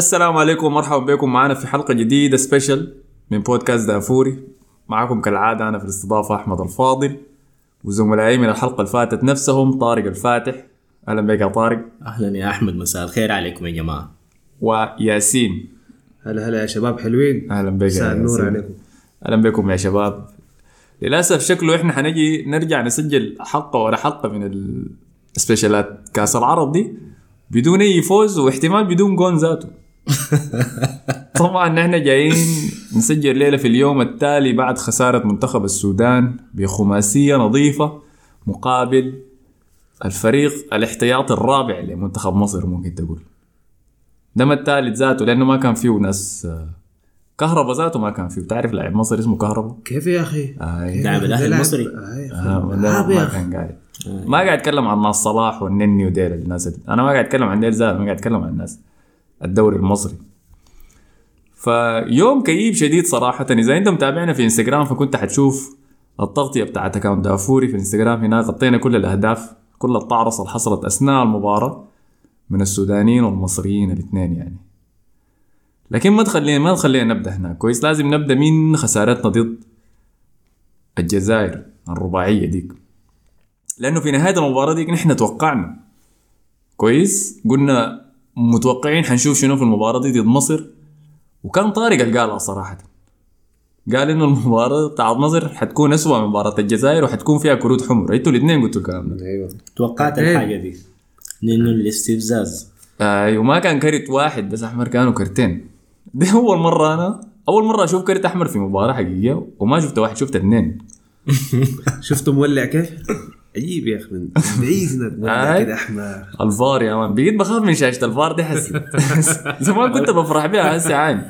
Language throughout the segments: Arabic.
السلام عليكم ومرحبا بكم معنا في حلقة جديدة سبيشل من بودكاست دافوري. معكم كالعادة أنا في الاستضافة أحمد الفاضل وزملائي من الحلقة اللي فاتت نفسهم طارق الفاتح. أهلا بك يا طارق. أهلا يا أحمد مساء الخير عليكم يا جماعة. وياسين هلا هلا يا شباب حلوين؟ أهلا بك يا مساء النور. عليكم. أهلا بكم يا شباب. للأسف شكله إحنا حنجي نرجع نسجل حلقة ورا حلقة من السبيشالات كأس العرب دي بدون أي فوز واحتمال بدون جون ذاته. طبعا نحن جايين نسجل ليلة في اليوم التالي بعد خسارة منتخب السودان بخماسية نظيفة مقابل الفريق الاحتياطي الرابع لمنتخب مصر ممكن تقول ده ما الثالث ذاته لأنه ما كان فيه ناس آه، كهربا ذاته ما كان فيه تعرف لاعب مصر اسمه كهربا كيف يا أخي؟ آه كيف لاعب لاعب- المصري. آه، آه، ما أخي. كان قاعد ما قاعد أتكلم عن ناس صلاح والنني وديل الناس دي. أنا ما قاعد أتكلم عن ديل ذات أنا قاعد أتكلم عن الناس الدوري المصري. فيوم كئيب شديد صراحة. إذا أنت متابعنا في إنستغرام فكنت حتشوف التغطية بتاعت أكاونت دافوري في إنستغرام. هناك غطينا كل الأهداف كل الطعرصة اللي حصلت أثناء المباراة من السودانيين والمصريين الاثنين يعني. لكن ما تخلينا ما تخلينا نبدأ هناك. كويس لازم نبدأ من خسارتنا ضد الجزائر الرباعية ديك. لأنه في نهاية المباراة ديك نحن توقعنا. كويس قلنا متوقعين حنشوف شنو في المباراة دي ضد مصر. وكان طارق اللي قالها صراحة. قال إنه المباراة بتاعت مصر حتكون اسوء من مباراة الجزائر وحتكون فيها كروت حمر. أنتوا الاثنين قلتوا الكلام ده. أيوه. توقعت. الحاجة دي. لأنه الاستفزاز. أيوه ما كان كرت واحد بس أحمر كانوا كرتين. دي أول مرة أنا أول مرة أشوف كرت أحمر في مباراة حقيقية وما شفت واحد شفت اثنين. شفتوا مولع كيف؟ عجيب يا أخي من بعيد. كده احمر الفار يا مان. بقيت بخاف من شاشة الفار دي حسي. زمان كنت بفرح بها هسه عادي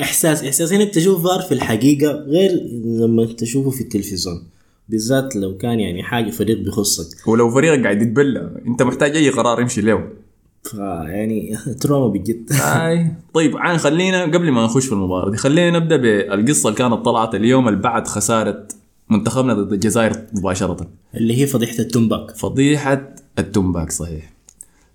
إحساس إحساس إنك تشوف فار في الحقيقة غير لما تشوفه في التلفزيون. بالذات لو كان يعني حاجة فريق بيخصك. ولو فريقك قاعد يتبلى أنت محتاج أي قرار يمشي له. فيعني trauma بجد. اي طيب عن خلينا قبل ما نخش في المباراة دي خلينا نبدأ بالقصة اللي كانت طلعت اليوم اللي بعد خسارة منتخبنا ضد الجزائر مباشرة. اللي هي فضيحة التومباك فضيحة التومباك صحيح.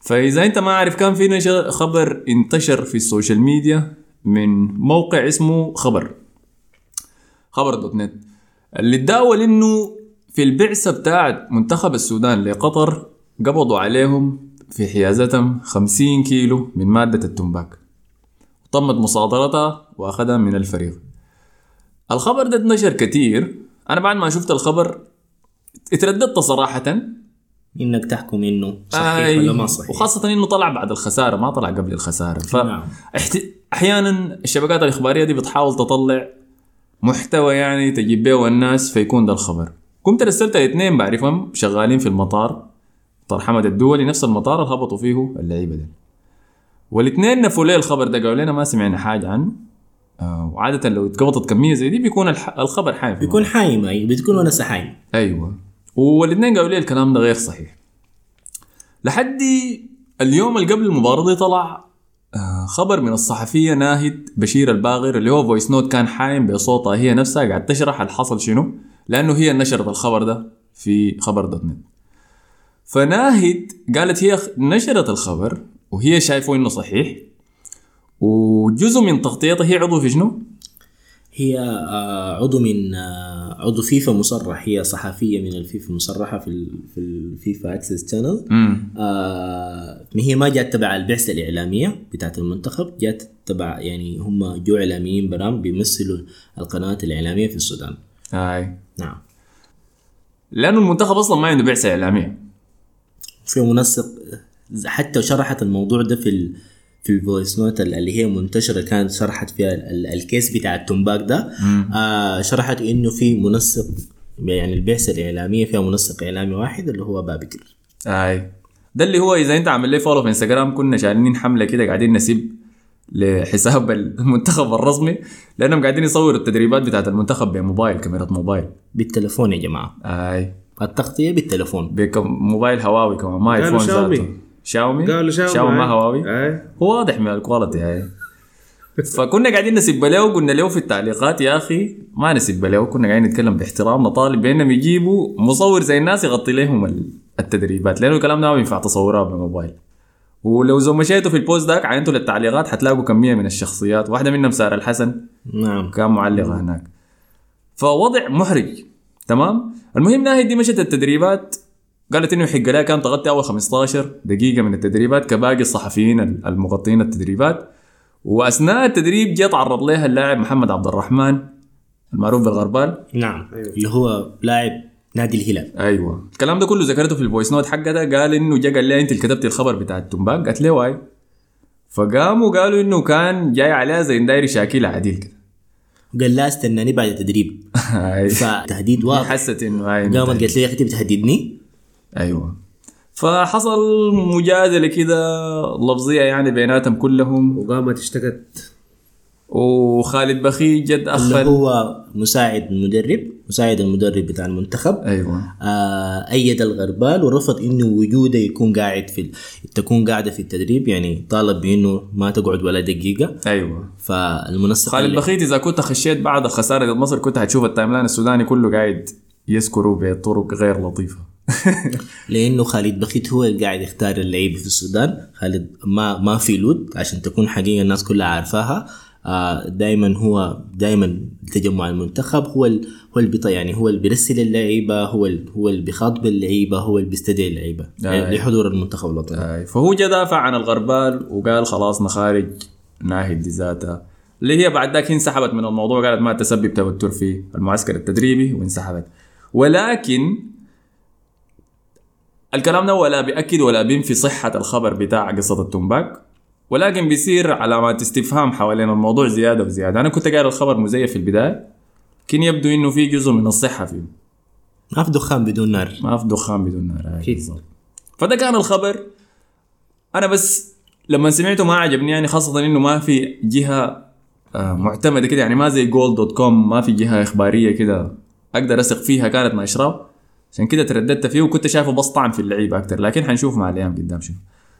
فإذا أنت ما عارف كان في نشر خبر انتشر في ال social media من موقع اسمه خبر. خبر dot net. اللي تداول إنه في البعثة بتاعت منتخب السودان لقطر قبضوا عليهم في حيازتهم 50 كيلو من مادة التومباك تمت مصادرتها وأخذها من الفريق. الخبر ده اتنشر كتير أنا بعد ما شفت الخبر اترددت صراحة. إنك تحكم إنه صحيح أي. ولا ما صحيح. وخاصة إنه طلع بعد الخسارة ما طلع قبل الخسارة. ف نعم. أحيانا الشبكات الإخبارية دي بتحاول تطلع محتوى يعني تجيب به الناس فيكون ده الخبر. كنت رسلت الاثنين بعرفهم شغالين في المطار مطار حمد الدولي نفس المطار اللي هبطوا فيه اللعيبة دي. والاثنين نفوا لي الخبر ده؟ قالوا لنا ما سمعنا حاجة عنه. آه وعادة لو اتقبضت كمية زي دي بيكون. الخبر حايم بيكون حايم أي، بتكون ونسة حايم. أيوه. والاثنين قالوا لي الكلام ده غير صحيح. لحد اليوم اللي قبل المباراة دي طلع آه، خبر من الصحفية ناهد بشير الباغر اللي هو voice note كان حايم بصوتها هي نفسها قاعد تشرح اللي حصل شنو؟ لأنه هي نشرت الخبر ده في خبر dot net. فناهد قالت هي نشرت الخبر وهي شايفة إنه صحيح وجزء من تغطيتها هي عضو في شنو؟ هي آه، عضو من آه، عضو فيفا مصرح. هي صحفية من الفيفا مصرحة في في الفيفا access channel آه هي ما جات تبع البعثة الإعلامية بتاعت المنتخب جات تبع يعني هم جو إعلاميين برام بيمثلوا القنوات الإعلامية في السودان. هاي. نعم. لأنه المنتخب أصلا ما عنده بعثة إعلامية. في منسق حتى شرحت الموضوع ده في في ال voice note اللي هي منتشرة كانت شرحت فيها ال- ال case بتاع التومباك ده. آه شرحت إنه في منسق يعني البعثه الاعلاميه فيها منسق إعلامي واحد اللي هو بابكر أي. ده اللي هو إذا أنت عامل لي follow في انستغرام كنا شايلين حملة كده قاعدين نسيب لحساب المنتخب الرسمي لأنهم قاعدين يصوروا التدريبات بتاعت المنتخب بموبايل كاميرا موبايل. بالتلفون يا جماعة. أي. التغطية بالتلفون بموبايل هواوي كمان ما ايفون شاومي. ذاته. شاومي؟ قالوا شاومي شاومي ما آي. هواوي؟ آي. هو واضح من ال quality هاي فكنا قاعدين نسب له وقلنا له في التعليقات يا أخي ما نسب له. كنا قاعدين نتكلم باحترام نطالب بانهم يجيبوا مصور زي الناس يغطي لهم ال- التدريبات لأنه الكلام ده ما بينفع تصورها بموبايل ولو زو مشيتوا في البوست داك عينتوا للتعليقات حتلاقوا كمية من الشخصيات. واحدة منهم سارة الحسن. نعم. كان معلقة هناك. فوضع محرج تمام؟ المهم ناهي دي مشت التدريبات. قالت انه يحق لها كان تغطي أول 15 دقيقة من التدريبات كباقي الصحفيين المغطين التدريبات. وأثناء التدريب جاء تعرض لها اللاعب محمد عبد الرحمن المعروف بالغربال. نعم. اللي هو لاعب نادي الهلال. أيوه. الكلام ده كله ذكرته في ال voice note حقتها قال إنه جا قال لي أنت اللي كتبتي الخبر بتاع التنباك قالت له واي. فقاموا قالوا إنه كان جاي عليها زي داير شكل عديل كده. قال لا استناني بعد التدريب. أيوة. فتهديد واضح. حست إنه قامت قالت لي يا أخي تبي تهددني أيوه. فحصل مجادلة كده لفظية يعني بيناتهم كلهم. وقامت اشتكت وخالد بخيت جد اللي اخر هو مساعد المدرب مساعد المدرب بتاع المنتخب. أيوه. آه أيد الغربال ورفض إنه وجوده يكون قاعد في ال- تكون قاعدة في التدريب يعني طالب بإنه ما تقعد ولا دقيقة. أيوه. فالمنسق خالد بخيت إذا كنت خشيت بعد خسارة مصر كنت حتشوف ال timeline السوداني كله قاعد يذكروا بطرق غير لطيفة. لأنه خالد بخيت هو اللي قاعد يختار اللعيبه في السودان. خالد ما ما في لود عشان تكون حقيقة الناس كلها عارفاها. آه دائما هو دائما تجمع المنتخب. هو ال هو اللي يعني هو اللي بيرسل اللعيبة هو ال هو اللي بيخاطب اللعيبة هو اللي بيستدعي اللعيبة. يعني لحضور المنتخب الوطني. آه، فهو جا دافع عن الغربال وقال خلاص نخارج ناهد دي ذاتها. اللي هي بعد ذاك انسحبت من الموضوع قالت ما تسبب توتر في المعسكر التدريبي وانسحبت. ولكن الكلام ده ولا بيأكد ولا بينفي صحة الخبر بتاع قصة التنباك ولكن بيصير علامات استفهام حوالين الموضوع زيادة وزيادة. أنا كنت قاري الخبر مزيف في البداية لكن يبدو إنه في جزء من الصحة فيه. ما في دخان بدون نار. ما في دخان بدون نار بالضبط. فده كان الخبر. أنا بس لما سمعته ما عجبني يعني خاصة إنه ما في جهة آه، معتمدة كده يعني ما زي جول دوت كوم ما في جهة إخبارية كده أقدر أثق فيها كانت ناشرة. عشان كده ترددت فيه وكنت شايفه بس طعن في اللعيبة أكتر لكن حنشوف مع الأيام قدام شنو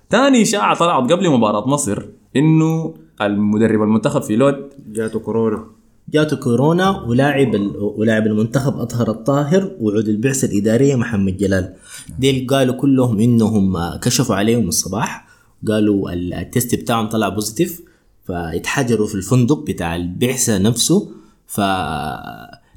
تاني اشاعة طلعت قبل مباراة مصر إنه المدرب المنتخب فيلود جاته كورونا. جاته كورونا ولاعب ال- ولاعب المنتخب أطهر الطاهر وعضو البعثه الاداريه محمد جلال. ديل قالوا كلهم إنهم كشفوا عليهم الصباح قالوا ال- ال test بتاعهم طلع positive فاتحجروا في الفندق بتاع البعثة نفسه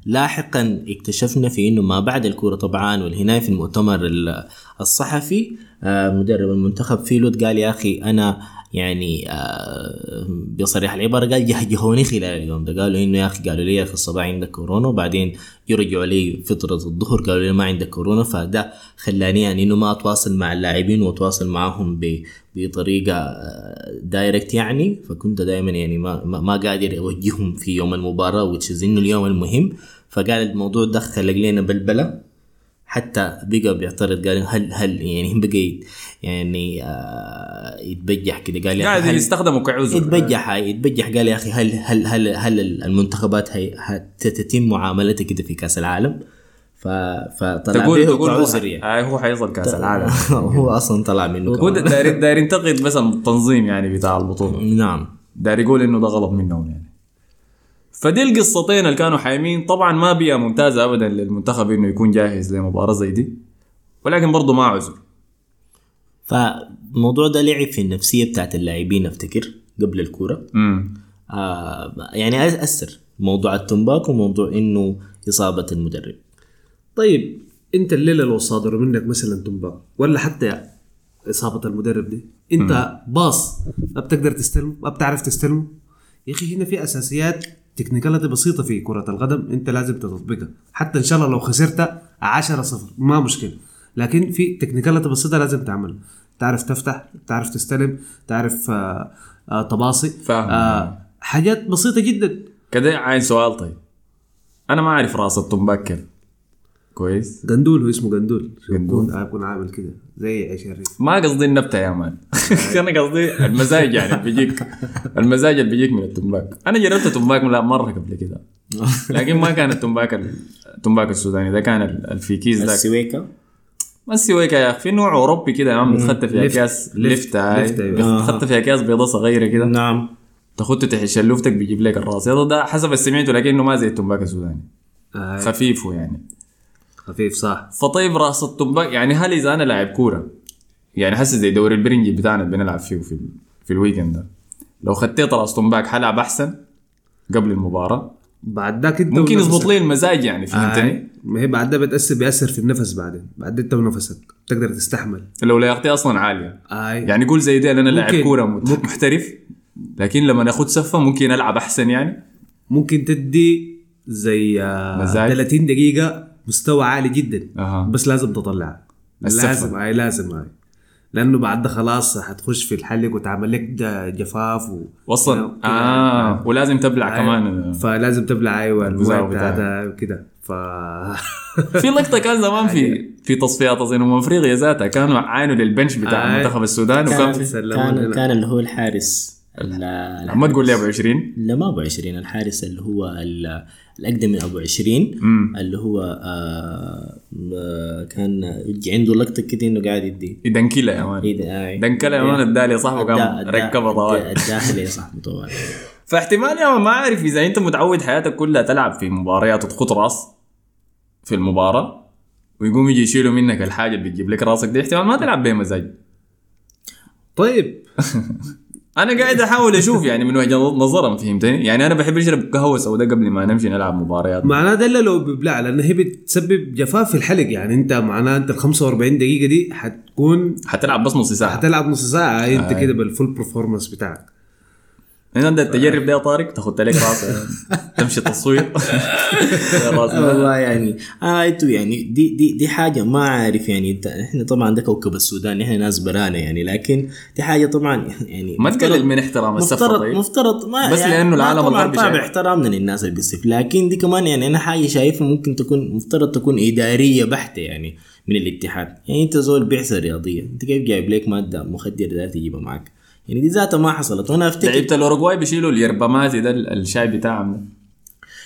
فلاحقا اكتشفنا في إنه ما بعد الكورة طبعا والهنا في المؤتمر ال- الصحفي آه، مدرب المنتخب فيلود قال يا أخي أنا يعني آه، بصريح العباره قال جهجهوني خلال اليوم ده. قالوا إنه يا أخي قالوا لي يا أخي الصباح عندك كورونا وبعدين يرجعوا لي فترة الظهر قالوا لي ما عندك كورونا. فده خلاني يعني إنه ما أتواصل مع اللاعبين وأتواصل معهم ب- بطريقة آه، دايركت يعني. فكنت دائما يعني ما, ما ما قادر أوجههم في يوم المباراة وتشز إنه اليوم المهم. فقال الموضوع ده خلق لنا بلبلة. حتى بقى بيعترض قال هل هل يعني بقى يعني آه يتبجح كده. قال قاعد يستخدموا كعذر. يتبجح هاي يتبجح. قال يا أخي هل هل هل هل المنتخبات هي هتتم معاملتها كده في كأس العالم؟ ف فطلع تقول به تقول كعذر يعني. آه هو حيصل كأس العالم. هو أصلا طلع منه هو. داير داير ينتقد بس التنظيم يعني بتاع البطولة. نعم. داير يقول إنه ده غلط منهم يعني. فدي القصتين اللي كانوا حايمين. طبعا ما بيئة ممتازة ابدا للمنتخب إنه يكون جاهز لمباراة زي دي ولكن برضه ما عذر. فالموضوع ده لعب في النفسية بتاعت اللاعبين أفتكر قبل الكورة. امم آه يعني أثر موضوع التنباك وموضوع إنه إصابة المدرب. طيب أنت الليلة لو صادروا منك مثلا تنباك ولا حتى إصابة المدرب دي أنت باص ما بتقدر تستلمه ما بتعرف تستلمه؟ يا أخي هنا في أساسيات technicality بسيطة في كرة القدم أنت لازم تطبقها. حتى إن شاء الله لو خسرت 10 0 ما مشكلة. لكن في technicality بسيطة لازم تعملها. تعرف تفتح تعرف تستلم تعرف آه آه تباصي فاهم. آه حاجات بسيطة جدا. كده عاين سؤال طيب. أنا ما أعرف رأس التنباك كيف كويس. قندول هو اسمه قندول قندول. يكون يكون عامل كده زي عيش الريف ما قصدي النبتة يا man. أنا قصدي المزاج يعني بيجيك. المزاج اللي بيجيك من التنباك أنا جربت لا مرة قبل كده. لكن ما كان التنباك التنباك السوداني ده كان ال- الفيكيز ذاك السويكا؟ ما السويكا يا أخي في نوع أوروبي كده يا عم بتخطى في. اكياس ليفت، أيوة. بتخطى في أكياس بيضاء صغيرة كده. نعم. تاخده تحت شلوفتك بيجيب لك الراس. هذا ده حسب اللي سمعته لكنه ما زي التنباك السوداني. آه. خفيف هو يعني. خفيف صح فطيب راس التنباك يعني هل إذا أنا لاعب كورة يعني حاسس زي دوري البرنجي بتاعنا اللي بنلعب فيه في في ال weekend ده لو خطيت راس باك حلعب أحسن قبل المباراة بعد ذاك انت ممكن يظبط. لي المزاج يعني فهمتني؟ آه. ما هي بعد ده بتأثر بيأثر في النفس بعدين بعد انت ونفسك تقدر تستحمل لو لياقتي أصلا عالية آي. يعني قول زي دي أنا لاعب. كورة محترف لكن لما اخذ سفه ممكن ألعب أحسن يعني ممكن تدي زي آه مزاج. 30 دقيقة مستوى عالي جدا أها. بس لازم تطلع السفة. لازم هاي لازم هاي لأنه بعد ده خلاص حتخش في الحلق وتعمل لك ده جفاف و وصلا كده. آه ولازم تبلع أيوة. كمان فلازم تبلع أيوه بتاعها. بتاعتها وكده ف في لقطة كان زمان في في تصفيات أظن امم أفريقيا ذاتها كانوا عانوا للبنش بتاع آي. منتخب السودان وكان كان في كان. كان اللي هو الحارس ال- ما تقول لي أبو 20 لا ما أبو 20 الحارس اللي هو ال- الأقدم من أبو 20 امم اللي هو آه آه، كان يجي عنده لقطة كده إنه قاعد يدي. دنكيلا يا مان إيه. ده، آي. دنكلا يا مان ادالي صاحبه قام ركبها طوال. أداه- أداها لي صاحبه طوال. فاحتمال يا ما عارف إذا أنت متعود حياتك كلها تلعب في مباريات وتخط راس في المباراة ويقوم يجي يشيلوا منك الحاجة اللي بتجيب لك راسك دي احتمال ما تلعب بها مزاج. طيب. أنا قاعد أحاول أشوف يعني من وجهة نظرهم فهمتني؟ يعني أنا بحب اشرب قهوة سوداء قبل ما نمشي نلعب مباريات. معناه ده لو بيبلع لأن هي بتسبب جفاف في الحلق. يعني أنت معناه أنت ال 45 دقيقة دي حتكون حتلعب بس نص ساعة. حتلعب نص ساعة هاي أنت آي. كده بال full performance بتاعك. أنت تجرب ده يا طارق تاخد لك راسك تمشي تصوير والله يعني آه يعني دي دي دي حاجة ما عارف يعني انت إحنا طبعا ده كوكب السودان إحنا ناس برانا يعني لكن دي حاجة طبعا يعني ما تقلل من احترام السفه مفترض طيب. مفترض ما بس لأنه ما العالم طبعا الغربي طابع شايف. احترامنا للناس اللي بيصف لكن دي كمان يعني أنا حاجة شايفها ممكن تكون مفترض تكون إدارية بحتة يعني من الاتحاد. يعني أنت زول بعثة رياضية أنت كيف جايب لك مادة مخدر ده تجيبها معك؟ يعني دي ذاتها ما حصلت. وأنا افتكر لعيبه الأوروغواي بيشيلوا ال yerba mate ده الشاي بتاعهم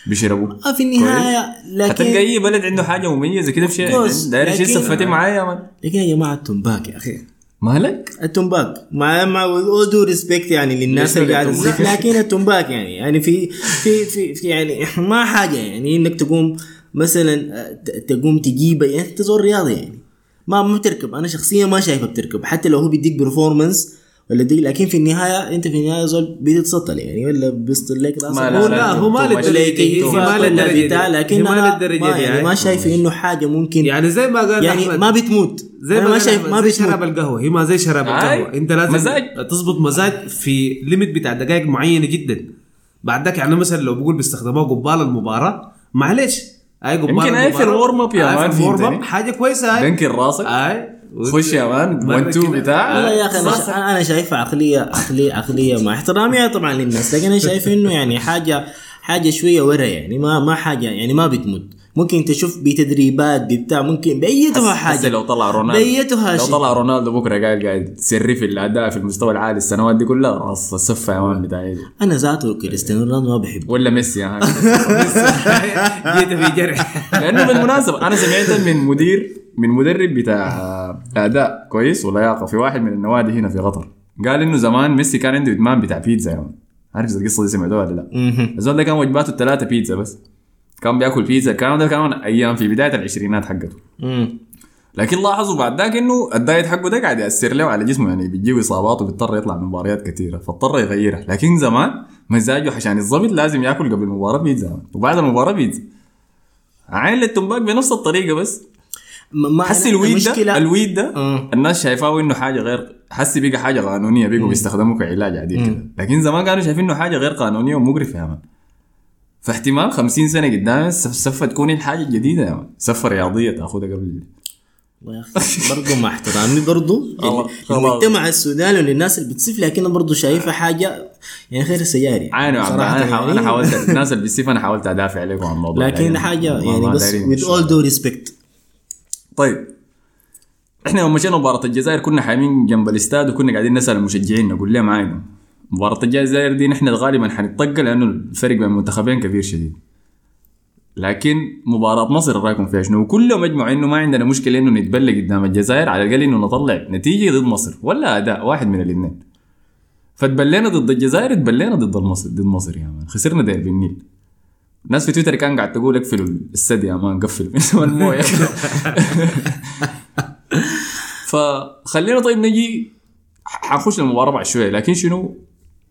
بيشربوه. آه في النهاية حتلقى لكن اي بلد عنده حاجة مميزة كده في شيء. course. داير يشيل لكن- سفتي معايا يا man. لكن يا جماعة التنباك يا أخي. مالك؟ التنباك. مع مع due respect يعني للناس اللي قاعدة؟ تصيح لكن التنباك يعني يعني في في في, في يعني ما حاجة يعني إنك تقوم مثلا آه، تقوم تجيب يعني انت زول رياضي يعني. ما ما بتركب. أنا شخصيا ما شايفه بتركب. حتى لو هو بيديك performance ولا دي لكن في النهاية أنت في النهاية زول بتتسطل يعني ولا بيسطل لك راسك ما هو لا، لا هو ما دي. هي ما دي؟ بتاع لكن ما دي؟ يعني هاي. ما شايف إنه حاجة ممكن يعني زي ما قال يعني. ما بتموت. زي ما ما قال شايف ما زي بتموت. شراب القهوة. هي ما زي شراب. القهوة. أنت لازم مزاج. تظبط مزاج في limit بتاع دقائق معينة جدا. بعد ذاك يعني مثلا لو بقول بيستخدموها قبال المباراة معلش أي قبال يمكن أي في الورم أب يا أي مان في الورم فهمتني؟ اب حاجة كويسة هاي. دنكر راسك. اي خش يا مان مرة 1 2 كده. بتاع. والله يا أخي أنا أنا شايفها عقلية عقلية عقلية مع احترامي طبعا للناس لكن أنا شايف إنه يعني حاجة حاجة شوية ورا يعني ما ما حاجة يعني ما بتموت ممكن تشوف بتدريبات بتاع ممكن بايتها حاجة لو طلع رونالدو بيتها لو. طلع رونالدو بكرة قاعد قاعد سري في الأداء في المستوى العالي السنوات دي كلها راس السفه يا مان بتاعي. أنا ذاته كريستيانو رونالدو ما بحبه ولا ميسي مان. جيت في جرح لأنه بالمناسبة أنا سمعت من مدير من مدرب بتاع أداء كويس ولياقة في واحد من النوادي هنا في قطر قال إنه زمان ميسي كان عنده إدمان بتاع بيتزا يا مان. عارف القصة دي سمعتوها ولا لا؟ الزول ده كان وجباته الثلاثة بيتزا بس كان بياكل بيتزا الكلام ده كان أيام في بداية العشرينات حقته. مم. لكن لاحظوا بعد ذاك إنه الدايت حقه ده قاعد يأثر له على جسمه يعني بيجيه إصابات وبيضطر يطلع من مباريات كثيرة فاضطر يغيرها لكن زمان مزاجه عشان يتظبط لازم ياكل قبل المباراه بيتزا وبعد المباراة بيتزا. عين للتنباك بنفس الطريقة بس. ما حسي الويد ده الويد ده آه. الناس شايفاه إنه حاجة غير حسي بقى حاجة قانونية بقوا بيستخدموه كعلاج عديل كده. لكن زمان كانوا شايفين إنه حاجة غير قانونية ومقرفة يا مان. فاحتمال 50 سنة قدام السف- السفة تكون الحاجة الجديدة. سفة رياضية تأخذها قبل والله يا أخي برضه مع احترامي برضه الله،. المجتمع السوداني وللناس اللي بتصف لكن برضه شايفها حاجة يعني عانوا عم صراحة أنا حاول- يعني. أنا حاولت. الناس اللي بيصيف أنا حاولت أدافع عليكم عن الموضوع. لكن حاجة يعني بس with all due respect. طيب إحنا يوم مشينا مباراة الجزائر كنا حامين جنب الاستاد وكنا قاعدين نسأل المشجعين نقول لهم معانا مباراة الجزائر دي نحن غالبا حنتطقى لأنه الفرق بين المنتخبين كبير شديد. لكن مباراة مصر رأيكم فيها؟ شنو؟ وكلهم اجمعوا إنه ما عندنا مشكلة إنه نتبلى قدام الجزائر على الأقل إنه نطلع نتيجة ضد مصر ولا أداء واحد من الاثنين. فتبلينا ضد الجزائر تبلينا ضد مصر ضد مصر يا man. خسرنا ديربي النيل. الناس في تويتر كان قاعد تقول اقفلوا السد يا man قفل من الموية. فخلينا طيب نجي حنخش المباراة بعد شوية. لكن شنو؟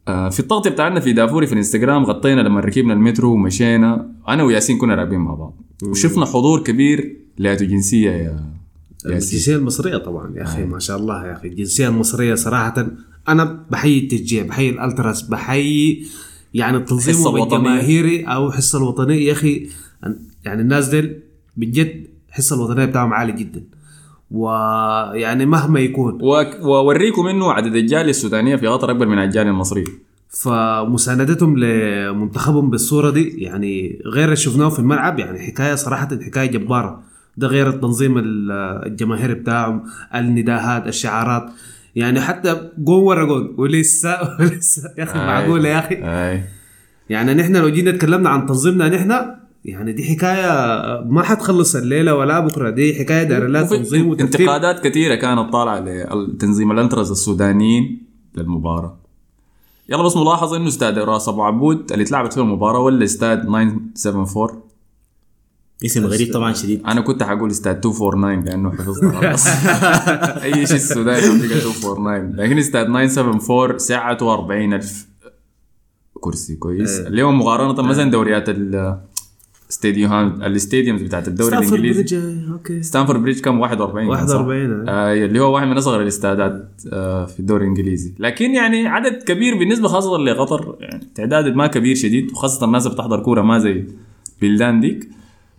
في التغطية بتاعنا في دافوري في الانستغرام غطينا لما ركبنا المترو ومشينا. أنا وياسين كنا راكبين مع بعض. وشفنا حضور كبير لهذه جنسيه يا ياسين. الجنسية المصرية طبعا يا أخي ما شاء الله يا أخي. الجنسية المصرية صراحة أنا بحيي التشجيع بحيي الألتراس بحيي يعني التنظيم. الجماهيري أو الحصه الوطنية. يا أخي يعني الناس ديل بجد الحصه الوطنية بتاعهم عالي جدا. ويعني مهما يكون. و- وأوريكم إنه عدد الجالية السودانية في قطر أكبر من الجاليه المصريه فمساندتهم لمنتخبهم بالصورة دي يعني غير اللي شفناه في الملعب يعني حكاية صراحة حكاية جبارة. ده غير التنظيم ال- الجماهيري بتاعهم النداهات الشعارات. يعني حتى جول ورا جول ولسه ولسه. يا أخي معقولة يا أخي؟ يعني نحن لو جينا تكلمنا عن تنظيمنا نحن يعني دي حكاية ما حتخلص الليلة ولا بكرة. دي حكاية دايره لها تنظيم وترتيب انتقادات كثيرة كانت طالعة لتنظيم الألتراس السودانيين للمباراة. يلا بس ملاحظة إنه استاد راس أبو عبود اللي اتلعبت فيه المباراة ولا استاد 974 اسم غريب طبعا شديد. أنا كنت حقول استاد 249 لأنه حفظت خلاص أي شيء السوداني بقى 249 لكن استاد 974 سعته 40000 كرسي. كويس. اللي هو مقارنة مثلا دوريات ال stadium ات ال stadiums بتاعت الدوري ستامفورد الإنجليزي. بريدج okay. ستامفورد بريدج كم 41 كان صح؟ 41 آه. اللي هو واحد من أصغر الاستادات آه في الدوري الإنجليزي. لكن يعني عدد كبير بالنسبة خاصة لقطر يعني تعداد ما كبير شديد وخاصة الناس اللي بتحضر كورة ما زي بلدان ديك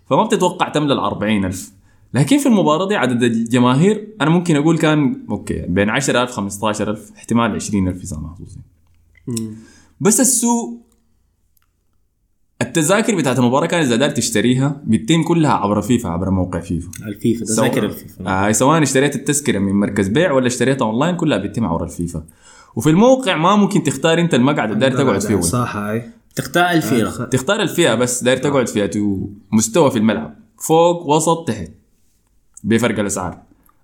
فما بتتوقع تملى ال 40000 لكن في المباراة دي عدد الجماهير أنا ممكن أقول كان okay بين 10000 15000 احتمال 20000 إذا محظوظين بس السوق التذاكر بتاعت المباراه كان إذا دار تشتريها بتتم كلها عبر فيفا عبر موقع فيفا. الفيفا تذاكر الفيفا. آه سواء اشتريت التذكرة من مركز بيع ولا اشتريتها أونلاين كلها بيتم عبر الفيفا. وفي الموقع ما ممكن تختار أنت المقعد اللي داير تقعد فيه. صح هاي. تختار الفيرة تختار الفئه بس داير تقعد فيها مستوى في الملعب. فوق وسط تحت. بفرق الأسعار.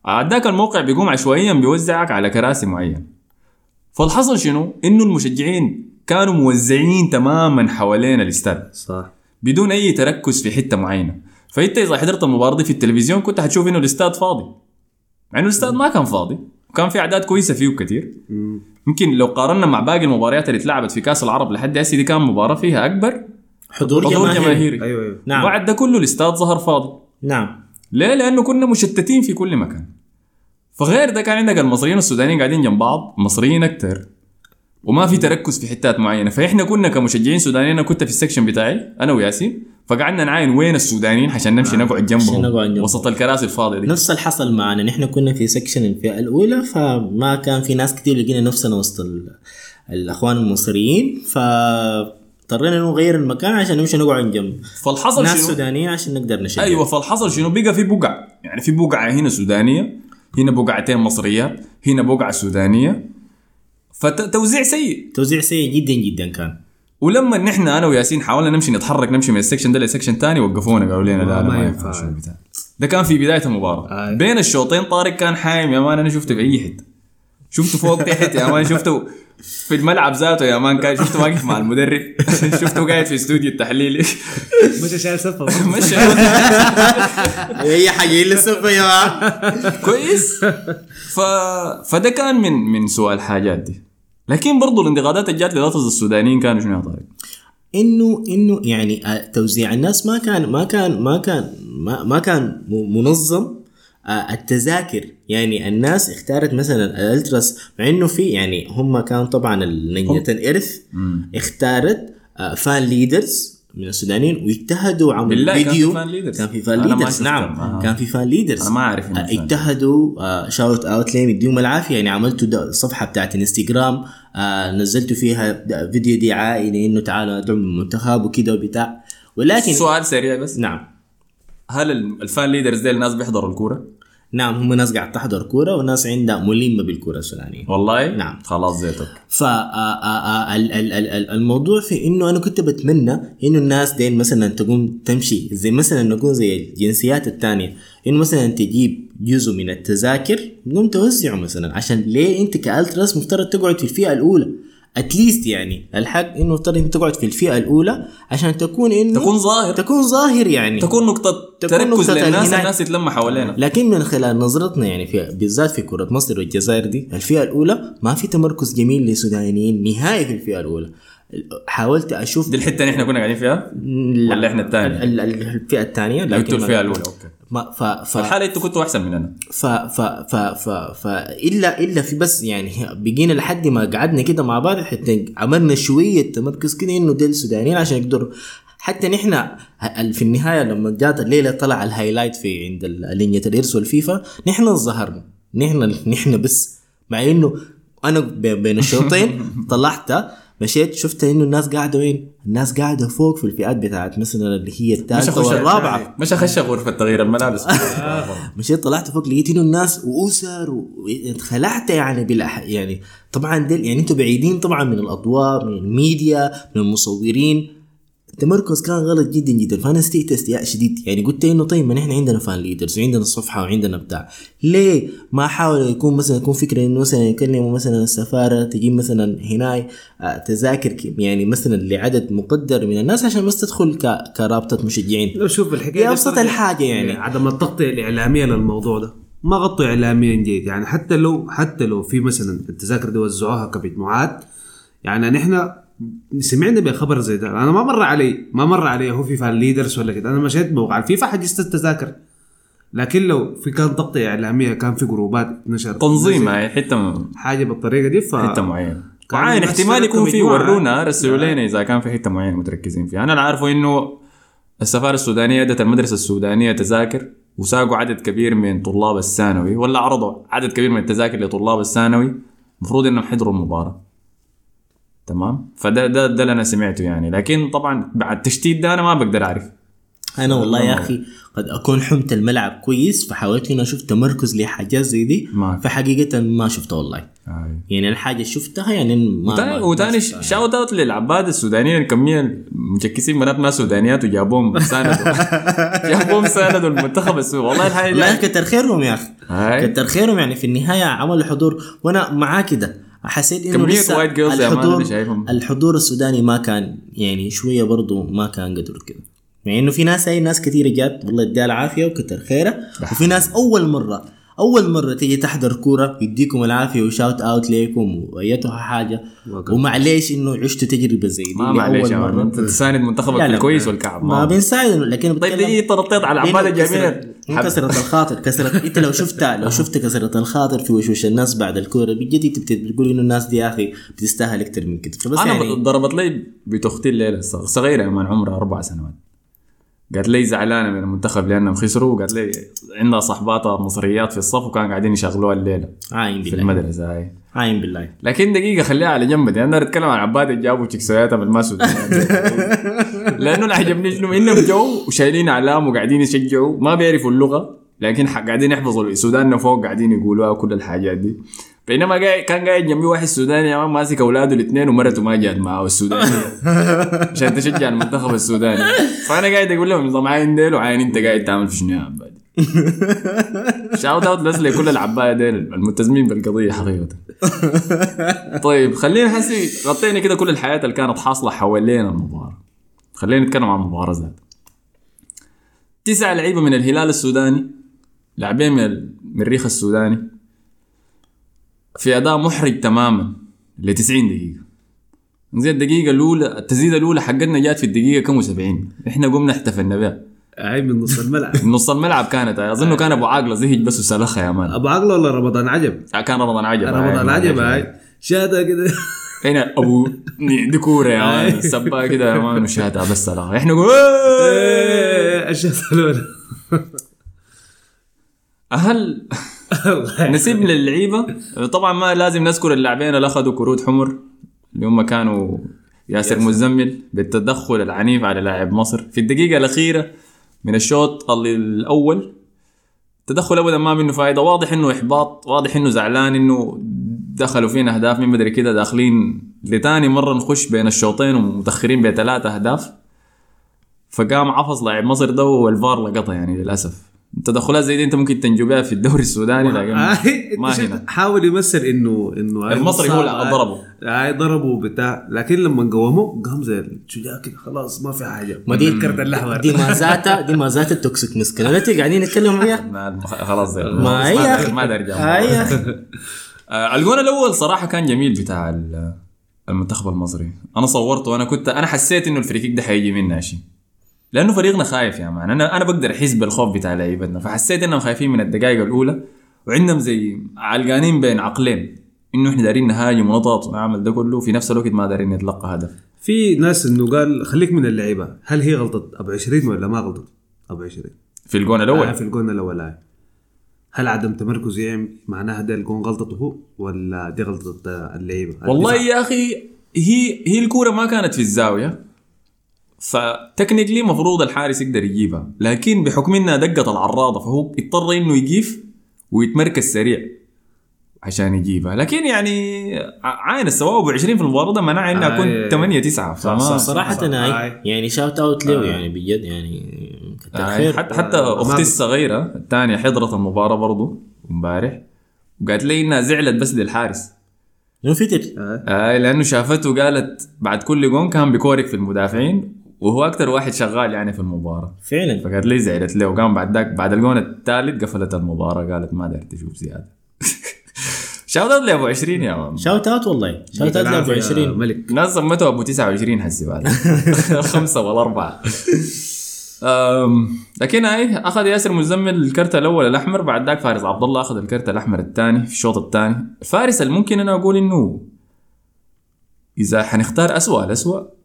آه، ذاك الموقع بيقوم عشوائيا بيوزعك على كراسي معين فالحصل شنو؟ إنه المشجعين كانوا موزعين تماما حوالين الاستاد صح. بدون أي تركز في حتة معينة. فإنت إذا حضرت المباراه دي في التلفزيون كنت حتشوف إنه الاستاد فاضي. مع إنه الاستاد ما كان فاضي. وكان في أعداد كويسة فيه كثير يمكن لو قارنا مع باقي المباريات اللي اتلعبت في كأس العرب لحد هسه دي كان مباراة فيها أكبر. حضور حضور جماهيري. جماهيري. أيوه أيوه. نعم. بعد ده كله الاستاد ظهر فاضي. نعم. ليه؟ لأنه كنا مشتتين في كل مكان. فغير ده كان عندك المصريين والسودانيين قاعدين جنب بعض. مصريين أكثر وما في تركز في حتات معينة. فإحنا كنا كمشجعين سودانيين أنا كنت في ال section بتاعي أنا وياسين فقعدنا نعاين وين السودانيين عشان نمشي نقعد جنبهم. نقعد جنبهم. وسط الكراسي الفاضية دي. نفس اللي حصل معنا. نحن كنا في section الفئة الأولى فما كان في ناس كتير لقينا نفسنا وسط ال- الأخوان المصريين فاضطرينا نغير المكان عشان نمشي نقعد جنب. فالحصل ناس شنو؟ سودانيين عشان نقدر نشجع. أيوه فالحصل شنو؟ بقى في بقع. يعني في بقعة هنا سودانية هنا بقعتين مصريات هنا بقعة سودانية. فتوزيع سيء. توزيع سيء جدا جدا كان. ولما نحن أنا وياسين حاولنا نمشي نتحرك نمشي من ال section ده ل section ثاني وقفونا قالوا لنا لا لا ما ينفع. ده كان في بداية المباراة. آي. بين الشوطين طارق كان حايم يا man أنا شفته في أي حتة. شفته فوق تحت يا مان شفته في الملعب ذاته يا مان كان شفته واقف مع المدرب. شفته قاعد في استوديو التحليلي مش شايل سفه مش أي حاجة إلا السفة يا جماعة كويس. ف... فده كان من من سوء الحاجات دي. لكن برضو الانتقادات اللي جات للطز السودانيين كانوا شنو يا طارق؟ إنه إنه يعني توزيع الناس ما كان ما كان ما كان ما, ما كان منظم. التذاكر يعني الناس اختارت مثلا الألتراس مع إنه في يعني هم كان طبعا لجنة الإرث اختارت fan leaders من السودانيين واجتهدوا عملوا بالله كان في فيديو fan leaders؟ كان في fan leaders. نعم آه. كان في fan leaders أنا ما آه، fan. اجتهدوا shout out لهم يديهم العافية يعني عملتوا صفحة بتاعت انستغرام آه نزلتوا فيها فيديو دعائي لإنه تعالوا ندعم المنتخب وكده وبتاع ولكن سؤال سريع بس نعم هل ال- الفان ليدرز دي الناس بيحضروا الكورة؟ نعم هم ناس قاعد تحضر كورة وناس عندها ملمة بالكورة السودانية. والله؟ نعم. خلاص زيتك. فالموضوع في إنه أنا كنت بتمنى إنه الناس دين مثلا تقوم تمشي زي مثلا نكون زي الجنسيات الثانية إنه مثلا تجيب جزء من التذاكر تقوم توزعه مثلا عشان ليه أنت كألتراس مفترض تقعد في الفئة الأولى؟ اتليست يعني الحق إنه افترض انت تقعد في الفئة الأولى عشان تكون إنه تكون ظاهر. تكون ظاهر يعني تكون نقطة تكون تركز نقطة للناس. الناس يتلموا حوالينا لكن من خلال نظرتنا يعني في بالذات في كرة مصر والجزائر دي الفئة الأولى ما في تمركز جميل للسودانيين نهائي في الفئة الأولى حاولت أشوف دي الحتة اللي إحنا كنا قاعدين فيها لا. ولا إحنا الثانية؟ ال- ال- الفئة الثانية اللي أنتوا ما- ف ف الحالة أنتوا كنتوا أحسن مننا. ف ف ف ف ف إلا إلا في بس يعني بقينا لحد ما قعدنا كده مع بعض حتى عملنا شوية تمركز كده إنه ديل السودانيين عشان يقدروا. حتى نحن في النهاية لما جات الليلة طلع ال highlight في عند لجنة الإرث والفيفا نحن ظهرنا نحن نحن بس مع إنه أنا بين الشوطين طلعت مشيت شفت إنه الناس قاعدة وين؟ الناس قاعدة فوق في الفئات بتاعت مثلا اللي هي الثالثة والرابعة مش أخش غرفة تغيير الملابس مشيت طلعت فوق لقيت إنه الناس وأسر واتخلعت يعني بالأح... يعني طبعا ديل يعني أنتم بعيدين طبعا من الأضواء من الميديا من المصورين التمركز كان غلط جدا جدا. فأنا استيت استياء شديد. يعني قلت إنه طيب ما نحن عندنا fan leaders وعندنا الصفحة وعندنا بتاع. ليه ما حاول يكون مثلا يكون فكرة إنه مثلا يكلموا مثلا السفارة تجيب مثلا هناي آه، تذاكر يعني مثلا لعدد مقدر من الناس عشان بس تدخل ك... كرابطة مشجعين. لو شوف الحكاية دي أبسط بترجع الحاجة يعني. عدم التغطية الإعلامية للموضوع ده. ما غطوا اعلاميا جيد. يعني حتى لو حتى لو في مثلا التذاكر دي وزعوها كمجموعات يعني نحن سمعنا بخبر زي ده. أنا ما مر علي ما مر علي هو فيفا leaders ولا كده. أنا مشيت موقع. الفيفا حجزت التذاكر لكن لو في كان تغطيه إعلامية كان في جروبات نشر. تنظيم هاي حتة حاجة بالطريقة دي ف حتة معينة. كان معاين الناس احتمال يكون في. ورونا رسلوا لنا إذا كان في حتة معينة متركزين فيها. أنا اللي عارفه إنه السفارة السودانية ادت المدرسة السودانية تذاكر وساقوا عدد كبير من طلاب الثانوي ولا عرضوا عدد كبير من التذاكر لطلاب الثانوي. المفروض إنهم حضروا المباراة. تمام؟ فده ده ده اللي أنا سمعته يعني. لكن طبعا بعد التشتيت ده أنا ما بقدر أعرف. أنا والله يا أخي قد أكون حمت الملعب كويس فحاولت إني أشوف تمركز لحاجات زي دي. فحقيقة ما شفتها والله. يعني الحاجة اللي شفتها يعني ما وتاني, وتاني. شاوت اوت للعباد السودانيين الكمية المشكسين بنات ما سودانيات وجابوهم ساندوا جابوهم ساندوا المنتخب السوري والله الحاجة دي- كتر خيرهم يا أخي. كتر خيرهم يعني في النهاية عملوا حضور. وأنا معاه كده حسيت إنه كمية لسه يا مان الحضور اللي شايفهم. الحضور السوداني ما كان يعني شوية برضو ما كان قدر كده يعني إنه في ناس هاي ناس كثيرة جات والله يديها العافية وكتر خيرها وفي ناس أول مرة أول مرة تيجي تحضر كورة يديكم العافية وشاوت أوت ليكم وأيتها حاجة. ومعليش إنه عشتوا تجربة زي دي ما لأول مان مرة. أنت تساند منتخبك الكويس والكعب. ما بنساعد لكن طيب دي تنطيط على كسرت- مو كسرت الخاطر كسرت انت لو شفتها لو شفت كسرت الخاطر في وشوش الناس بعد الكورة بجد بتقول إنه الناس دي يا أخي بتستاهل أكثر من كده. فبس أنا يعني ضربت لي بنت أختي الليلة صغيرة يا مان عمرها أربع سنوات. قالت لي زعلانة من المنتخب لأنهم خسروا وقالت لي عندها صحباتها مصريات في الصف وكانوا قاعدين يشغلوها الليلة عاين في بالله. المدرسة هاي. عاين بالله. لكن دقيقة خليها على جنب دي أنا اتكلم عن عباد اللي جابوا ما سودانيات لأنه اللي عجبني شنو إنهم جو وشايلين أعلام وقاعدين يشجعوا ما بيعرفوا اللغة لكن قاعدين يحفظوا السودان فوق قاعدين يقولوها وكل الحاجات دي. بينما قاعد كان قاعد جنبي واحد سوداني يا مان ماسك أولاده الاثنين ومرته ما جات معه السودانية. عشان تشجع المنتخب السوداني. فأنا قاعد أقول لهم نظام عاين ديل وعاين أنت قاعد تعمل في شنو يا shout out بس لكل العباية ديل الملتزمين بالقضية حقيقة. طيب خلينا حسي غطينا كده كل الحاجات اللي كانت حاصلة حوالين المباراة. خلينا نتكلم عن المباراه ذات تسعة لعيبة من الهلال السوداني لاعبين من المريخ السوداني في أداء محرج تماما ل 90 دقيقه زي الدقيقة الأولى التسديدة الأولى حقتنا جات في الدقيقة كم وسبعين. إحنا قمنا احتفلنا بها. هاي من نص الملعب. نص الملعب كانت. أظن كان أبو عاقلة زهج بس وسلخها يا man. أبو عاقلة ولا رمضان عجب؟ كان رمضان عجب. رمضان هاي. عجب هاي شاده كده. هنا أبو دي كوره يا man سبا كده يا man وشاتها بس سلام. إحنا نقول الشاده الاولى هل نسيب للعيبة. طبعا ما لازم نذكر اللاعبين اللي أخذوا كروت حمر اللي هم كانوا ياسر مزمل بالتدخل العنيف على لاعب مصر. في الدقيقة الأخيرة من الشوط الأول تدخل ابدا ما منه فائده واضح إنه إحباط واضح إنه زعلان إنه دخلوا فينا أهداف من بدري كده داخلين لتاني مرة نخش بين الشوطين ومتأخرين بثلاثة أهداف. فقام عفص لاعب مصر ده والفار لقطها يعني للأسف. تدخلات زي دي انت ممكن تنجو بها في الدوري السوداني لكن هاي ما هنا. حاول يمثل انه إنه المصري هو اللي. ضربه. هاي ضربوا بتاع لكن لما قوموا قام زي الشجاع كده خلاص ما في حاجة. ما دي الكرت الأحمر. دي ما ذاتها دي ما ذاتها toxic masculinity قاعدين نتكلم فيها خلاص زي ما هي ما ارجع هي آه، الجون الأول صراحة كان جميل بتاع ال- المنتخب المصري. أنا صورته وأنا كنت أنا حسيت إنه الفريق ده حيجي منا شيء لأنه فريقنا خايف يا مان. أنا أنا بقدر أحس بالخوف بتاع لعيبتنا. فحسيت إنهم خايفين من الدقائق الأولى وعندهم زي علقانين بين عقلين. إنه إحنا دايرين نهاجم ونضغط ونعمل ده كله في نفس الوقت ما دايرين نتلقى هدف. في ناس إنه قال خليك من اللعيبة. هل هي غلطة أبو 20 ولا ما غلطه أبو 20 في الجون آه الأول في الجون الأول آه. هل عدم تمركزه يعني معناها ده الجون غلطته هو ولا دي غلطة اللعيبة؟ والله. يا أخي هي هي الكورة ما كانت في الزاوية. فتكنيكلي مفروض الحارس يقدر يجيبها لكن بحكم إنها دقت العراضة فهو اضطر إنه يجيف ويتمركز سريع عشان يجيبها. لكن يعني عاين السواء ب 20 في المباراة ده منع إنها كنت إيه. 8 9 فما صح، آه. يعني شاوت اوت له يعني بجد يعني كتر آه، حتى حتى آه، أختي الصغيرة الثانية حضرت المباراة برضو امبارح وقالت لي إنها زعلت بس للحارس. انه فتر آه. آه لأنه شافته قالت بعد كل جون كان بيكورك في المدافعين. وهو أكثر واحد شغال يعني في المباراة. فعلا. فقالت لي زعلت له. وقام بعد ذاك بعد الجون الثالث قفلت المباراة. قالت ما دارت تشوف زيادة. shout out لأبو 20 يا man shout out والله. شاوت اوت لأبو العافية 20 ملك. الناس سمته أبو 29 حسي بعد؟ خمسة ولا اربعه لكن هاي أخذ ياسر مزمل الكرت الأول الأحمر. بعد ذاك فارس عبد الله أخذ الكرت الأحمر الثاني في الشوط الثاني. الفارس اللي ممكن أنا أقول إنه إذا حنختار اسوء الاسوء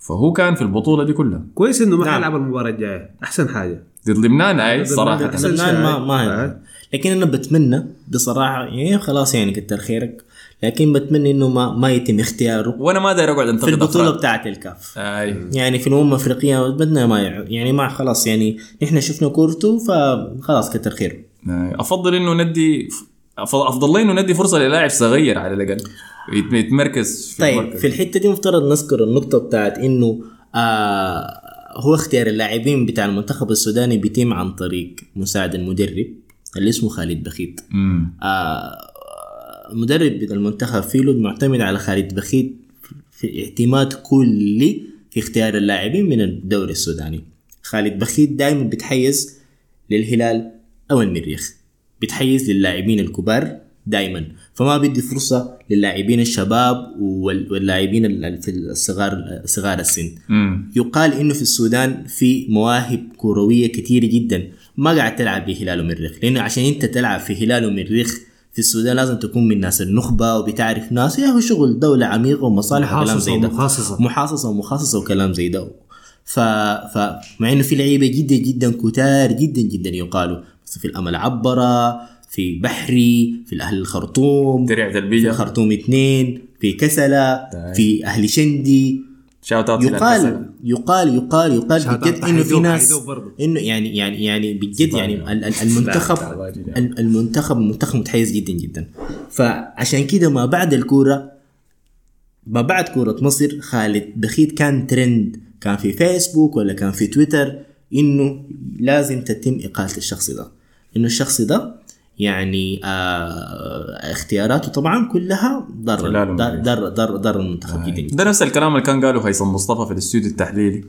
فهو كان في البطولة دي كلها كويس إنه ما نعم. حيلعب المباراة الجاية أحسن حاجة ضد لبنان هاي ضد صراحة أحسن لبنان. ما ما. هي. لكن أنا بتمنى بصراحة يعني خلاص يعني كتر خيرك لكن بتمنى إنه ما ما يتم اختياره وأنا ما داير أقعد في انتقد البطولة أفراد. بتاعت الكاف أي يعني في الأمم الافريقيه بدنا ما يع- يعني ما خلاص يعني نحن شفنا كورته فخلاص كتر خيره أي. أفضل إنه ندي أفضل لي إنه ندي فرصة للاعب صغير على الأقل يتمركز في طيب المركز. في الحتة دي مفترض نذكر النقطة بتاعت إنه آه هو اختيار اللاعبين بتاع المنتخب السوداني بيتم عن طريق مساعد المدرب اللي اسمه خالد بخيت مم. آه مدرب المنتخب فيلود معتمد على خالد بخيت في اعتماد كلي في اختيار اللاعبين من الدوري السوداني خالد بخيت دائما بتحيز للهلال أو المريخ بتحيز للاعبين الكبار دائما فما بيدي فرصة للاعبين الشباب وال- واللاعبين ال- في الصغار صغار السن. مم. يقال إنه في السودان في مواهب كروية كثيره جدا. ما قاعد تلعب بهلال ومريخ لأنه عشان أنت تلعب في هلال ومريخ في السودان لازم تكون من ناس النخبة وبتعرف ناس. يا هو شغل دولة عميقة ومصالح وكلام زي ده. ومخاصصة. محاصصة ومخصصة وكلام زي ده. ف... ف مع إنه في لعيبة جدا جدا كتار جدا جدا يقالوا. بس في الأمل عبرة في بحري في الأهل الخرطوم درع في تلبيه الخرطوم اثنين في كسلة طيب. في أهل شندي. شاوت اوت يقال يقال يقال يقال شهادات بجد إنه في ناس. إنه يعني يعني يعني بجد يعني ال- ال- المنتخب المنتخب منتخب متحيز جدا جدا. فعشان كده ما بعد الكوره ما بعد كورة مصر خالد بخيت كان ترند. كان في فيسبوك ولا كان في تويتر إنه لازم تتم إقالة الشخص ده. إنه الشخص ده يعني آه اختياراته طبعا كلها ضر ضر. ضر ضر, ضر المنتخب جدا جدا ده نفس الكلام اللي كان قاله هيثم مصطفى في الاستوديو التحليلي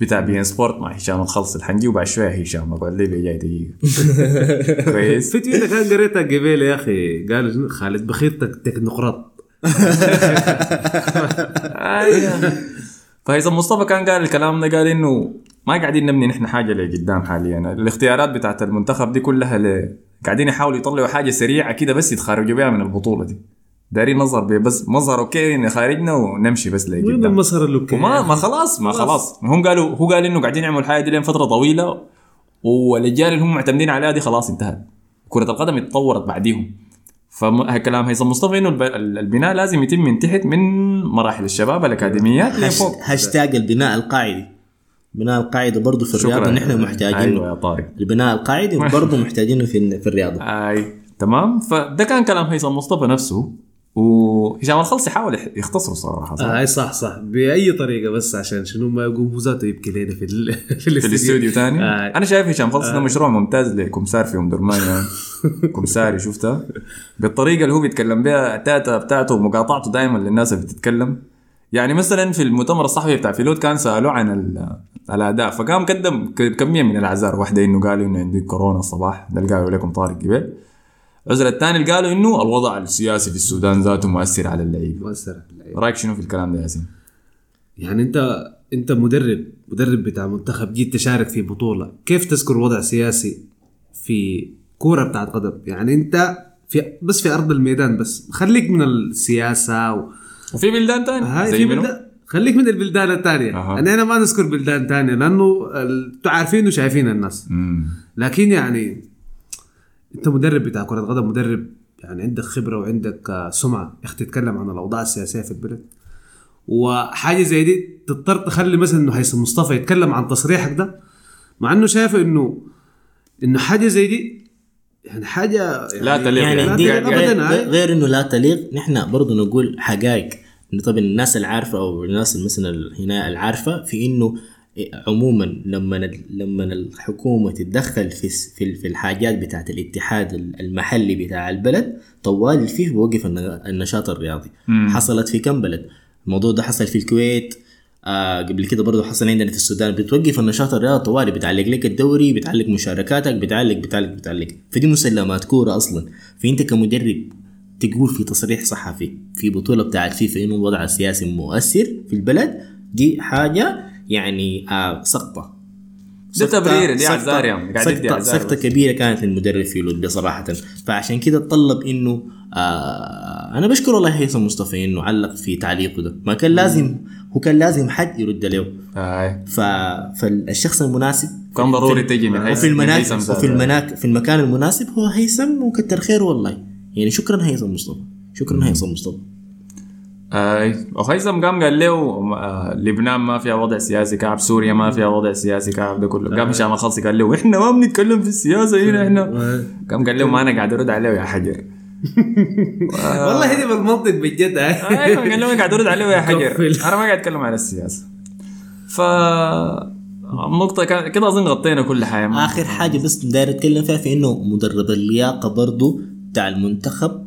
بتاع بي ان سبورت مع هشام الخلص الحنجي وبعد شوية هشام اقعد لي بجاي دقيقة كويس في تويتر كان قريتها قبيل يا أخي قال؟ خالد بخيت تك- تكنقراط. فهيثم مصطفى كان قال الكلام ده قال إنه ما قاعدين نبني نحن حاجة لقدام حاليا الاختيارات بتاعت المنتخب دي كلها ل... قاعدين يحاولوا يطلعوا حاجة سريعة كده بس يتخرجوا بها من البطولة دي. دارين نظهر بيه بس مظهر okay نخارجنا ونمشي بس وين لقدام المسار ال okay وما ما خلاص ما خلاص. هم قالوا هو قال إنه قاعدين يعملوا الحاجة دي لين فترة طويلة والاجيال اللي هم معتمدين عليها دي خلاص انتهت. كرة القدم اتطورت بعديهم. فكلام هيثم مصطفى إنه الب- البناء لازم يتم من تحت من مراحل الشباب الأكاديميات لفوق. هاشتاج البناء القاعدي. بناء القاعده برضه في الرياضه نحن محتاجينه أيوه يا طارق. البناء القاعدي برضه محتاجينه في في الرياضة. أي تمام. فده كان كلام هيثم مصطفى نفسه وهشام الخلصي حاول يختصره صراحة صح؟ آه هاي صح صح. بأي طريقة بس عشان شنو ما يقوم ذاته يبكي لنا في ال- في الاستوديو ثاني آه. أنا شايف هشام خلصي ده مشروع ممتاز لكمسار في ام درمان كمساري شفتها بالطريقة اللي هو بيتكلم بها التاتا بتاعته ومقاطعته دائما للناس اللي بتتكلم. يعني مثلا في المؤتمر الصحفي بتاع فيلود كان سألوه عن ال- الأداء فقام قدم كمية من الأعذار. واحدة إنه قالوا إنه عندي كورونا الصباح ده اللي قالوا لكم طارق قبل. العذر الثاني اللي قالوا إنه الوضع السياسي في السودان ذاته مؤثر على اللعيبه مؤثر على اللعيبة. رأيك شنو في الكلام ده يا ياسين؟ يعني انت أنت مدرب مدرب بتاع منتخب جيت تشارك في بطولة. كيف تذكر وضع سياسي في كورة بتاعت قدم؟ يعني أنت في بس في أرض الميدان بس خليك من السياسة و... وفي بلدان ثانية زي؟ بلدان خليك من البلدان الثانية. يعني أنا ما نذكر بلدان ثانية لأنه أنتوا عارفين وشايفين الناس مم. لكن يعني أنت مدرب بتاع كرة قدم مدرب يعني عندك خبرة وعندك آه، سمعة يا أخي تتكلم عن الأوضاع السياسية في البلد وحاجة زي دي تضطر تخلي مثلا إنه هيثم مصطفى يتكلم عن تصريحك ده مع إنه شايف انه إنه حاجة زي دي يعني حاجة يعني لا تليق يعني تليق غير, أبداً، هاي. غير, إنه لا تليق نحن برضه نقول حقائق طبعا الناس العارفة أو الناس مثلا هنا العارفة في إنه عموما لما لما الحكومة تتدخل في في الحاجات بتاعت الاتحاد المحلي بتاع البلد طوال الفيف بوقف الن- النشاط الرياضي. مم. حصلت في كم بلد؟ الموضوع ده حصل في الكويت آه قبل كده برضه حصل عندنا في السودان. بتوقف النشاط الرياضي طوالي بتعلق لك الدوري بتعلق مشاركاتك بتعلق بتعلق بتعلق. فدي مسلمات كورة أصلا. فأنت كمدرب تقول في تصريح صحفي في بطولة بتاعت فيفا إنه الوضع السياسي مؤثر في البلد دي حاجة يعني آه سقطة. ده تبرير دي سقطة- أعذار يا عم قاعد يدي سقطة, سقطة. كبيرة كانت للمدرب في لود بصراحة فعشان كده تطلب إنه آه أنا بشكر والله هيثم مصطفى إنه علق في تعليقه ده. ما كان لازم هو كان لازم حد يرد له هاي ف... فالشخص المناسب كان ضروري في- تجي من هيثم- وفي من المناك. وفي المناك في المكان المناسب هو هيثم وكتر خير والله. يعني شكرا هيثم مصطفى. شكرا هيثم مصطفى. وهيثم قام قال له آه، لبنان ما فيها وضع سياسي كعب سوريا ما فيها وضع سياسي كعب ده كله. قام هشام الخلصي قال له إحنا ما بنتكلم في السياسة هنا إحنا قام قال له ما أنا قاعد أرد عليه يا حجر. والله دي بالمنطق بجد. أيوه قال له أنا قاعد أرد عليه يا حجر. أنا ما قاعد أتكلم عن السياسة. ف النقطة كده أظن غطينا كل حاجة آخر حاجة بس داير أتكلم فيها في إنه مدرب اللياقة برضو بتاع المنتخب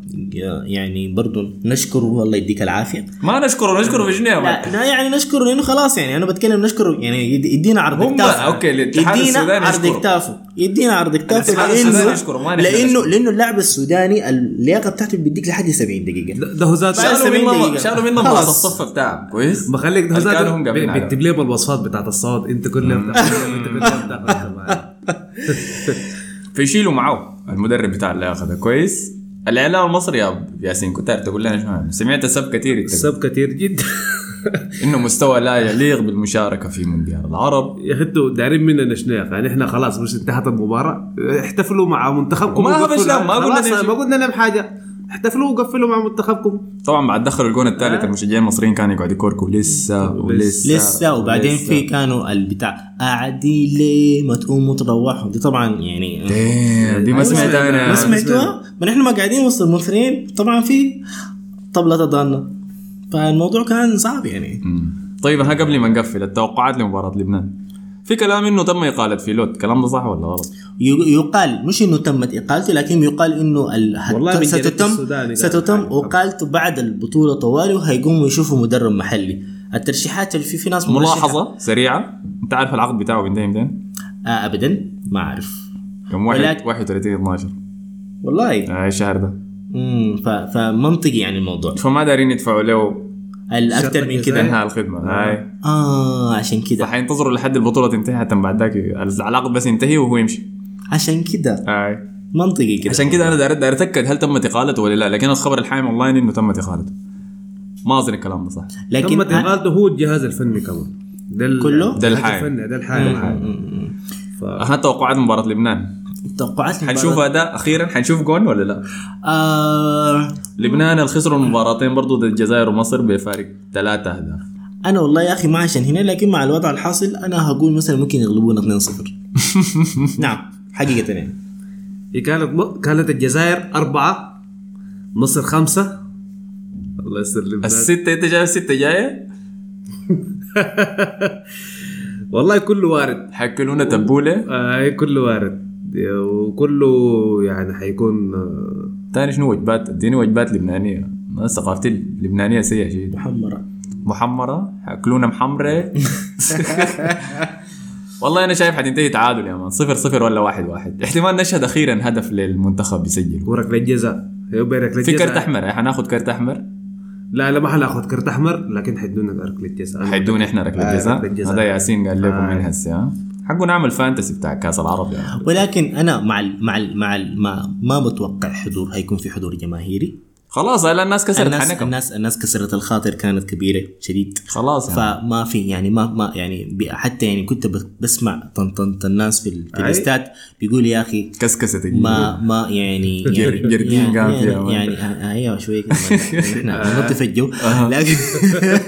يعني برضو نشكره والله يديك العافية ما نشكره نشكره في شنو؟ لا, لا يعني نشكره لأنه خلاص يعني أنا بتكلم نشكره يعني يد- يدينا عرض هم- كتافه أوكي، الاتحاد يدينا السوداني عرض يشكره. كتافه يدينا عرض كتافه الاتحاد السوداني لأنه لأنه. لأنه اللاعب السوداني اللياقة بتاعته بيديك لحد 70 دقيقة ده هو ذاته شالوا 70 منهم دقيقة. شالوا منهم خلاص. الصف بتاعهم كويس؟ بخليك ده هو ذاته. بيكتب لي بالوصفات بتاعت الصوت انت كل يوم انت كل يوم تاخذ فيشيلوا معه المدرب بتاع اللياقه ده كويس؟ الاعلام المصري يا ياسين كتار تقول لنا شو؟ سمعت سب كثير السب كثير جدا إنه مستوى لا يليق بالمشاركة في مونديال العرب يا أخي أنتوا دايرين مننا شنو يعني إحنا خلاص مش انتهت المباراة احتفلوا مع منتخبكم. هبش لهم، ما قلنا. ما قلنا لهم حاجة احتفلوا وقفلوا مع منتخبكم. طبعا بعد دخلوا الجون الثالث المشجعين المصريين كانوا يقعدوا يكوركوا. لسه ولسه لسه وبعدين. في كانوا البتاع قاعدين ليه ما تقوموا تروحوا؟ دي طبعا يعني إيه، دي ما سمعت أنا. ما سمعتوها؟ ما نحن ما قاعدين وسط المصريين. طبعا في طبلة ضالة فالموضوع كان صعب يعني. مم. طيب ها قبل ما نقفل التوقعات لمباراة لبنان. في كلام إنه تم إقالة فيلوت الكلام ده صح ولا غلط؟ يقال مش إنه تمت إقالته لكن يقال إنه والله ستتم ستتم. إقالته بعد البطولة طوالي وهيقوموا يشوفوا مدرب محلي. الترشيحات اللي في في ناس مرشحة- ملاحظة سريعة؟ أنت عارف العقد بتاعه بينتهي متى؟ آه ابدا. ما أعرف. يوم واحد ولكن- 31 12 والله. آه الشهر ده. امم ف... فمنطقي يعني الموضوع. فما دارين يدفعوا له الاكثر من كده. انهاء الخدمة هاي. آه عشان كده. فحينتظروا لحد البطولة تنتهي حتى بعد ذاك العقد بس ينتهي وهو يمشي. عشان كده. هاي. منطقي كده. عشان كده أنا داير داير أتأكد هل تمت إقالته ولا لا لكن الخبر الحايم أونلاين إنه تمت إقالته. ما أظن الكلام ده صح. لكن تمت إقالته هو الجهاز الفني كمان. ده كله؟ ده الحايم. ده الحايم. ف... ها توقعات مباراة لبنان. توقعات حنشوف اداء أخيرا؟ حنشوف جون ولا لا؟ آه لبنان اللي خسروا المباراتين برضو ضد الجزائر ومصر بفارق ثلاثة اهداف أنا والله يا أخي ما عشان هنا لكن مع الوضع الحاصل أنا هقول مثلا ممكن يغلبونا 2-0 نعم حقيقة يعني. هي كانت م... كانت الجزائر أربعة مصر خمسة. الله يستر لبنان. الستة أنت شايف الستة جاية؟ والله كله وارد. حياكلونا تبولة. آه كله وارد. وكله يعني حيكون تاني شنو وجبات؟ اديني وجبات لبنانية. أنا ثقافتي اللبنانية سيئة شديد محمرة. محمرة؟ حياكلونا محمرة؟ والله أنا شايف حتنتهي تعادل يا مان. صفر صفر ولا واحد واحد. احتمال نشهد أخيرا هدف للمنتخب يسجل. وركله جزاء في كرت أحمر. حناخذ كرت أحمر؟ لا لا ما حناخذ كرت أحمر لكن حيدونا ركله جزاء حيدوني إحنا ركله آه، جزاء ركلة جزاء. هذا ياسين قال لكم آه. من هسه حقه نعمل فانتسي بتاع كاس العرب يعني ولكن أنا مع ال مع ال مع ال ما, ما بتوقع حضور هيكون في حضور جماهيري. خلاص هلا الناس كسرت الناس حنكم الناس الناس كسرت الخاطر كانت كبيرة شديد خلاص يعني. فما في يعني ما ما يعني حتى يعني كنت بسمع طنطنة الناس في. الإستاد بيقول يا أخي كسكست ما ما يعني جر- يعني جردين يعني, يعني. يعني آه، أيوه شوية كده إحنا نلطف الجو لكن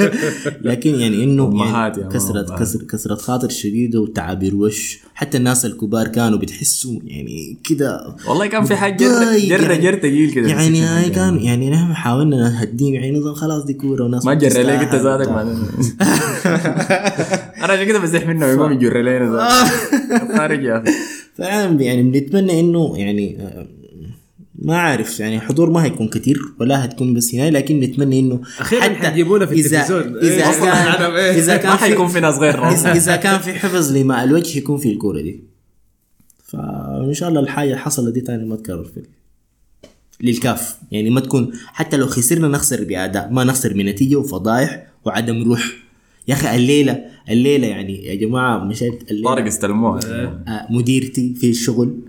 لكن يعني إنه يعني كسرت. كسر كسرت خاطر شديده وتعابير وش حتى الناس الكبار كانوا بتحسوا يعني كده والله كان في حاجة جر جر يعني. جر تقيل كده يعني كان يعني نحن حاولنا نهديهم يعني نظام خلاص دي كورة وناس ما جر ليك أنت. بعدين. أنا عشان كده بزح منه يقوم يجر لينا. خارج يا أخي فعلا يعني بنتمنى إنه يعني آه، ما عارف يعني حضور ما هيكون كتير ولا هتكون بس هنا لكن نتمنى إنه أخيراً حتجيبونا في التلفزيون. إذا إيه، كان إيه. إذا ما كان حيكون في ناس غير إذا- إذا كان في حفظ لماء الوجه يكون في الكورة دي فإن شاء الله الحاجة حصلت دي تاني ما تكرر في للكاف. يعني ما تكون حتى لو خسرنا نخسر بأداء ما نخسر بنتيجة وفضايح وعدم روح. يا أخي الليلة الليلة يعني يا جماعة مشيت الليلة طارق استلموها آه، مديرتي في الشغل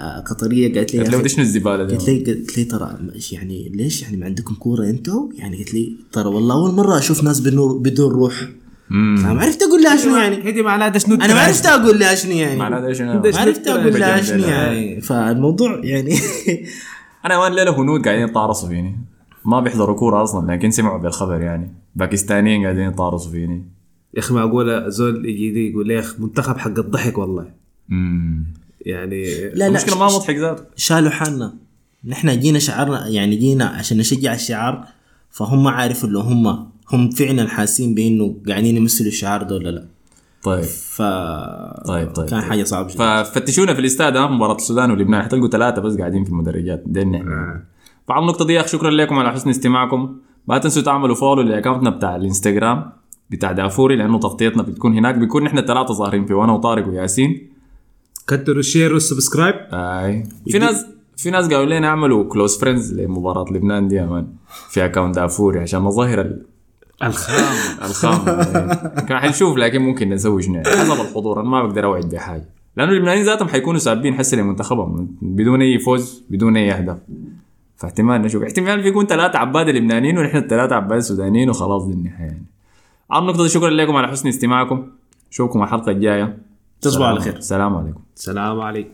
آه، قطرية قالت لي دي شنو الزباله دي قلت لي قلت لي ترى يعني ليش يعني ما عندكم كورة أنتوا؟ يعني قلت لي ترى والله أول مرة أشوف ناس بدون بدون روح. فما عرفت أقول لها شنو يعني. هدي معناها ده شنو أنا ما عرفت أقول لها شنو يعني. شنو ما عرفت أقول لها شنو بجنن. يعني. فالموضوع يعني أنا وين ليلة هنود قاعدين يطارصوا فيني. ما بيحضروا كورة أصلا لكن سمعوا بالخبر يعني. باكستانيين قاعدين يطارصوا فيني. يا أخي معقوله زول يجي يقول لي يا أخي منتخب حق الضحك والله. امم يعني لا لا المشكلة ما مضحك ذاته. شالوا حالنا. نحن جينا شعرنا يعني جينا عشان نشجع الشعار فهم عارفوا اللي هم هم فعلا حاسين بإنه قاعدين يمثلوا الشعار ده ولا لا. طيب. ف طيب طيب كان طيب. حاجة صعبة جدا. ففتشونا في الاستاد ها مباراة السودان ولبنان. حتلقوا ثلاثة بس قاعدين في المدرجات. دي نحن فعلى النقطة دي شكرا لكم على حسن استماعكم. ما تنسوا تعملوا follow ل account نا بتاع الإنستغرام بتاع دافوري لأنه تغطيتنا بتكون هناك. بيكون نحن الثلاثة ظاهرين فيه وأنا وطارق وياسين. كتروا ال share وال subscribe آي. في ناس في ناس قالوا لنا اعملوا close friends لمباراة لبنان دي يا man في account دافوري عشان نظهر الخام الخام. كان حنشوف لكن ممكن يعني حسب الحضور. أنا ما بقدر أوعد بحاجة. لأنه اللبنانيين ذاتهم حيكونوا سابين حسي لمنتخبهم بدون أي فوز بدون أي أهداف. فاحتمال نشوف. احتمال في يكون ثلاثة عباد لبنانيين ونحن الثلاثة عباد سودانيين وخلاص دي النهاية. يعني على النقطة دي شكرا لكم على حسن استماعكم. اشوفكم الحلقة الجاية. تصبحوا على خير. السلام عليكم. السلام عليكم.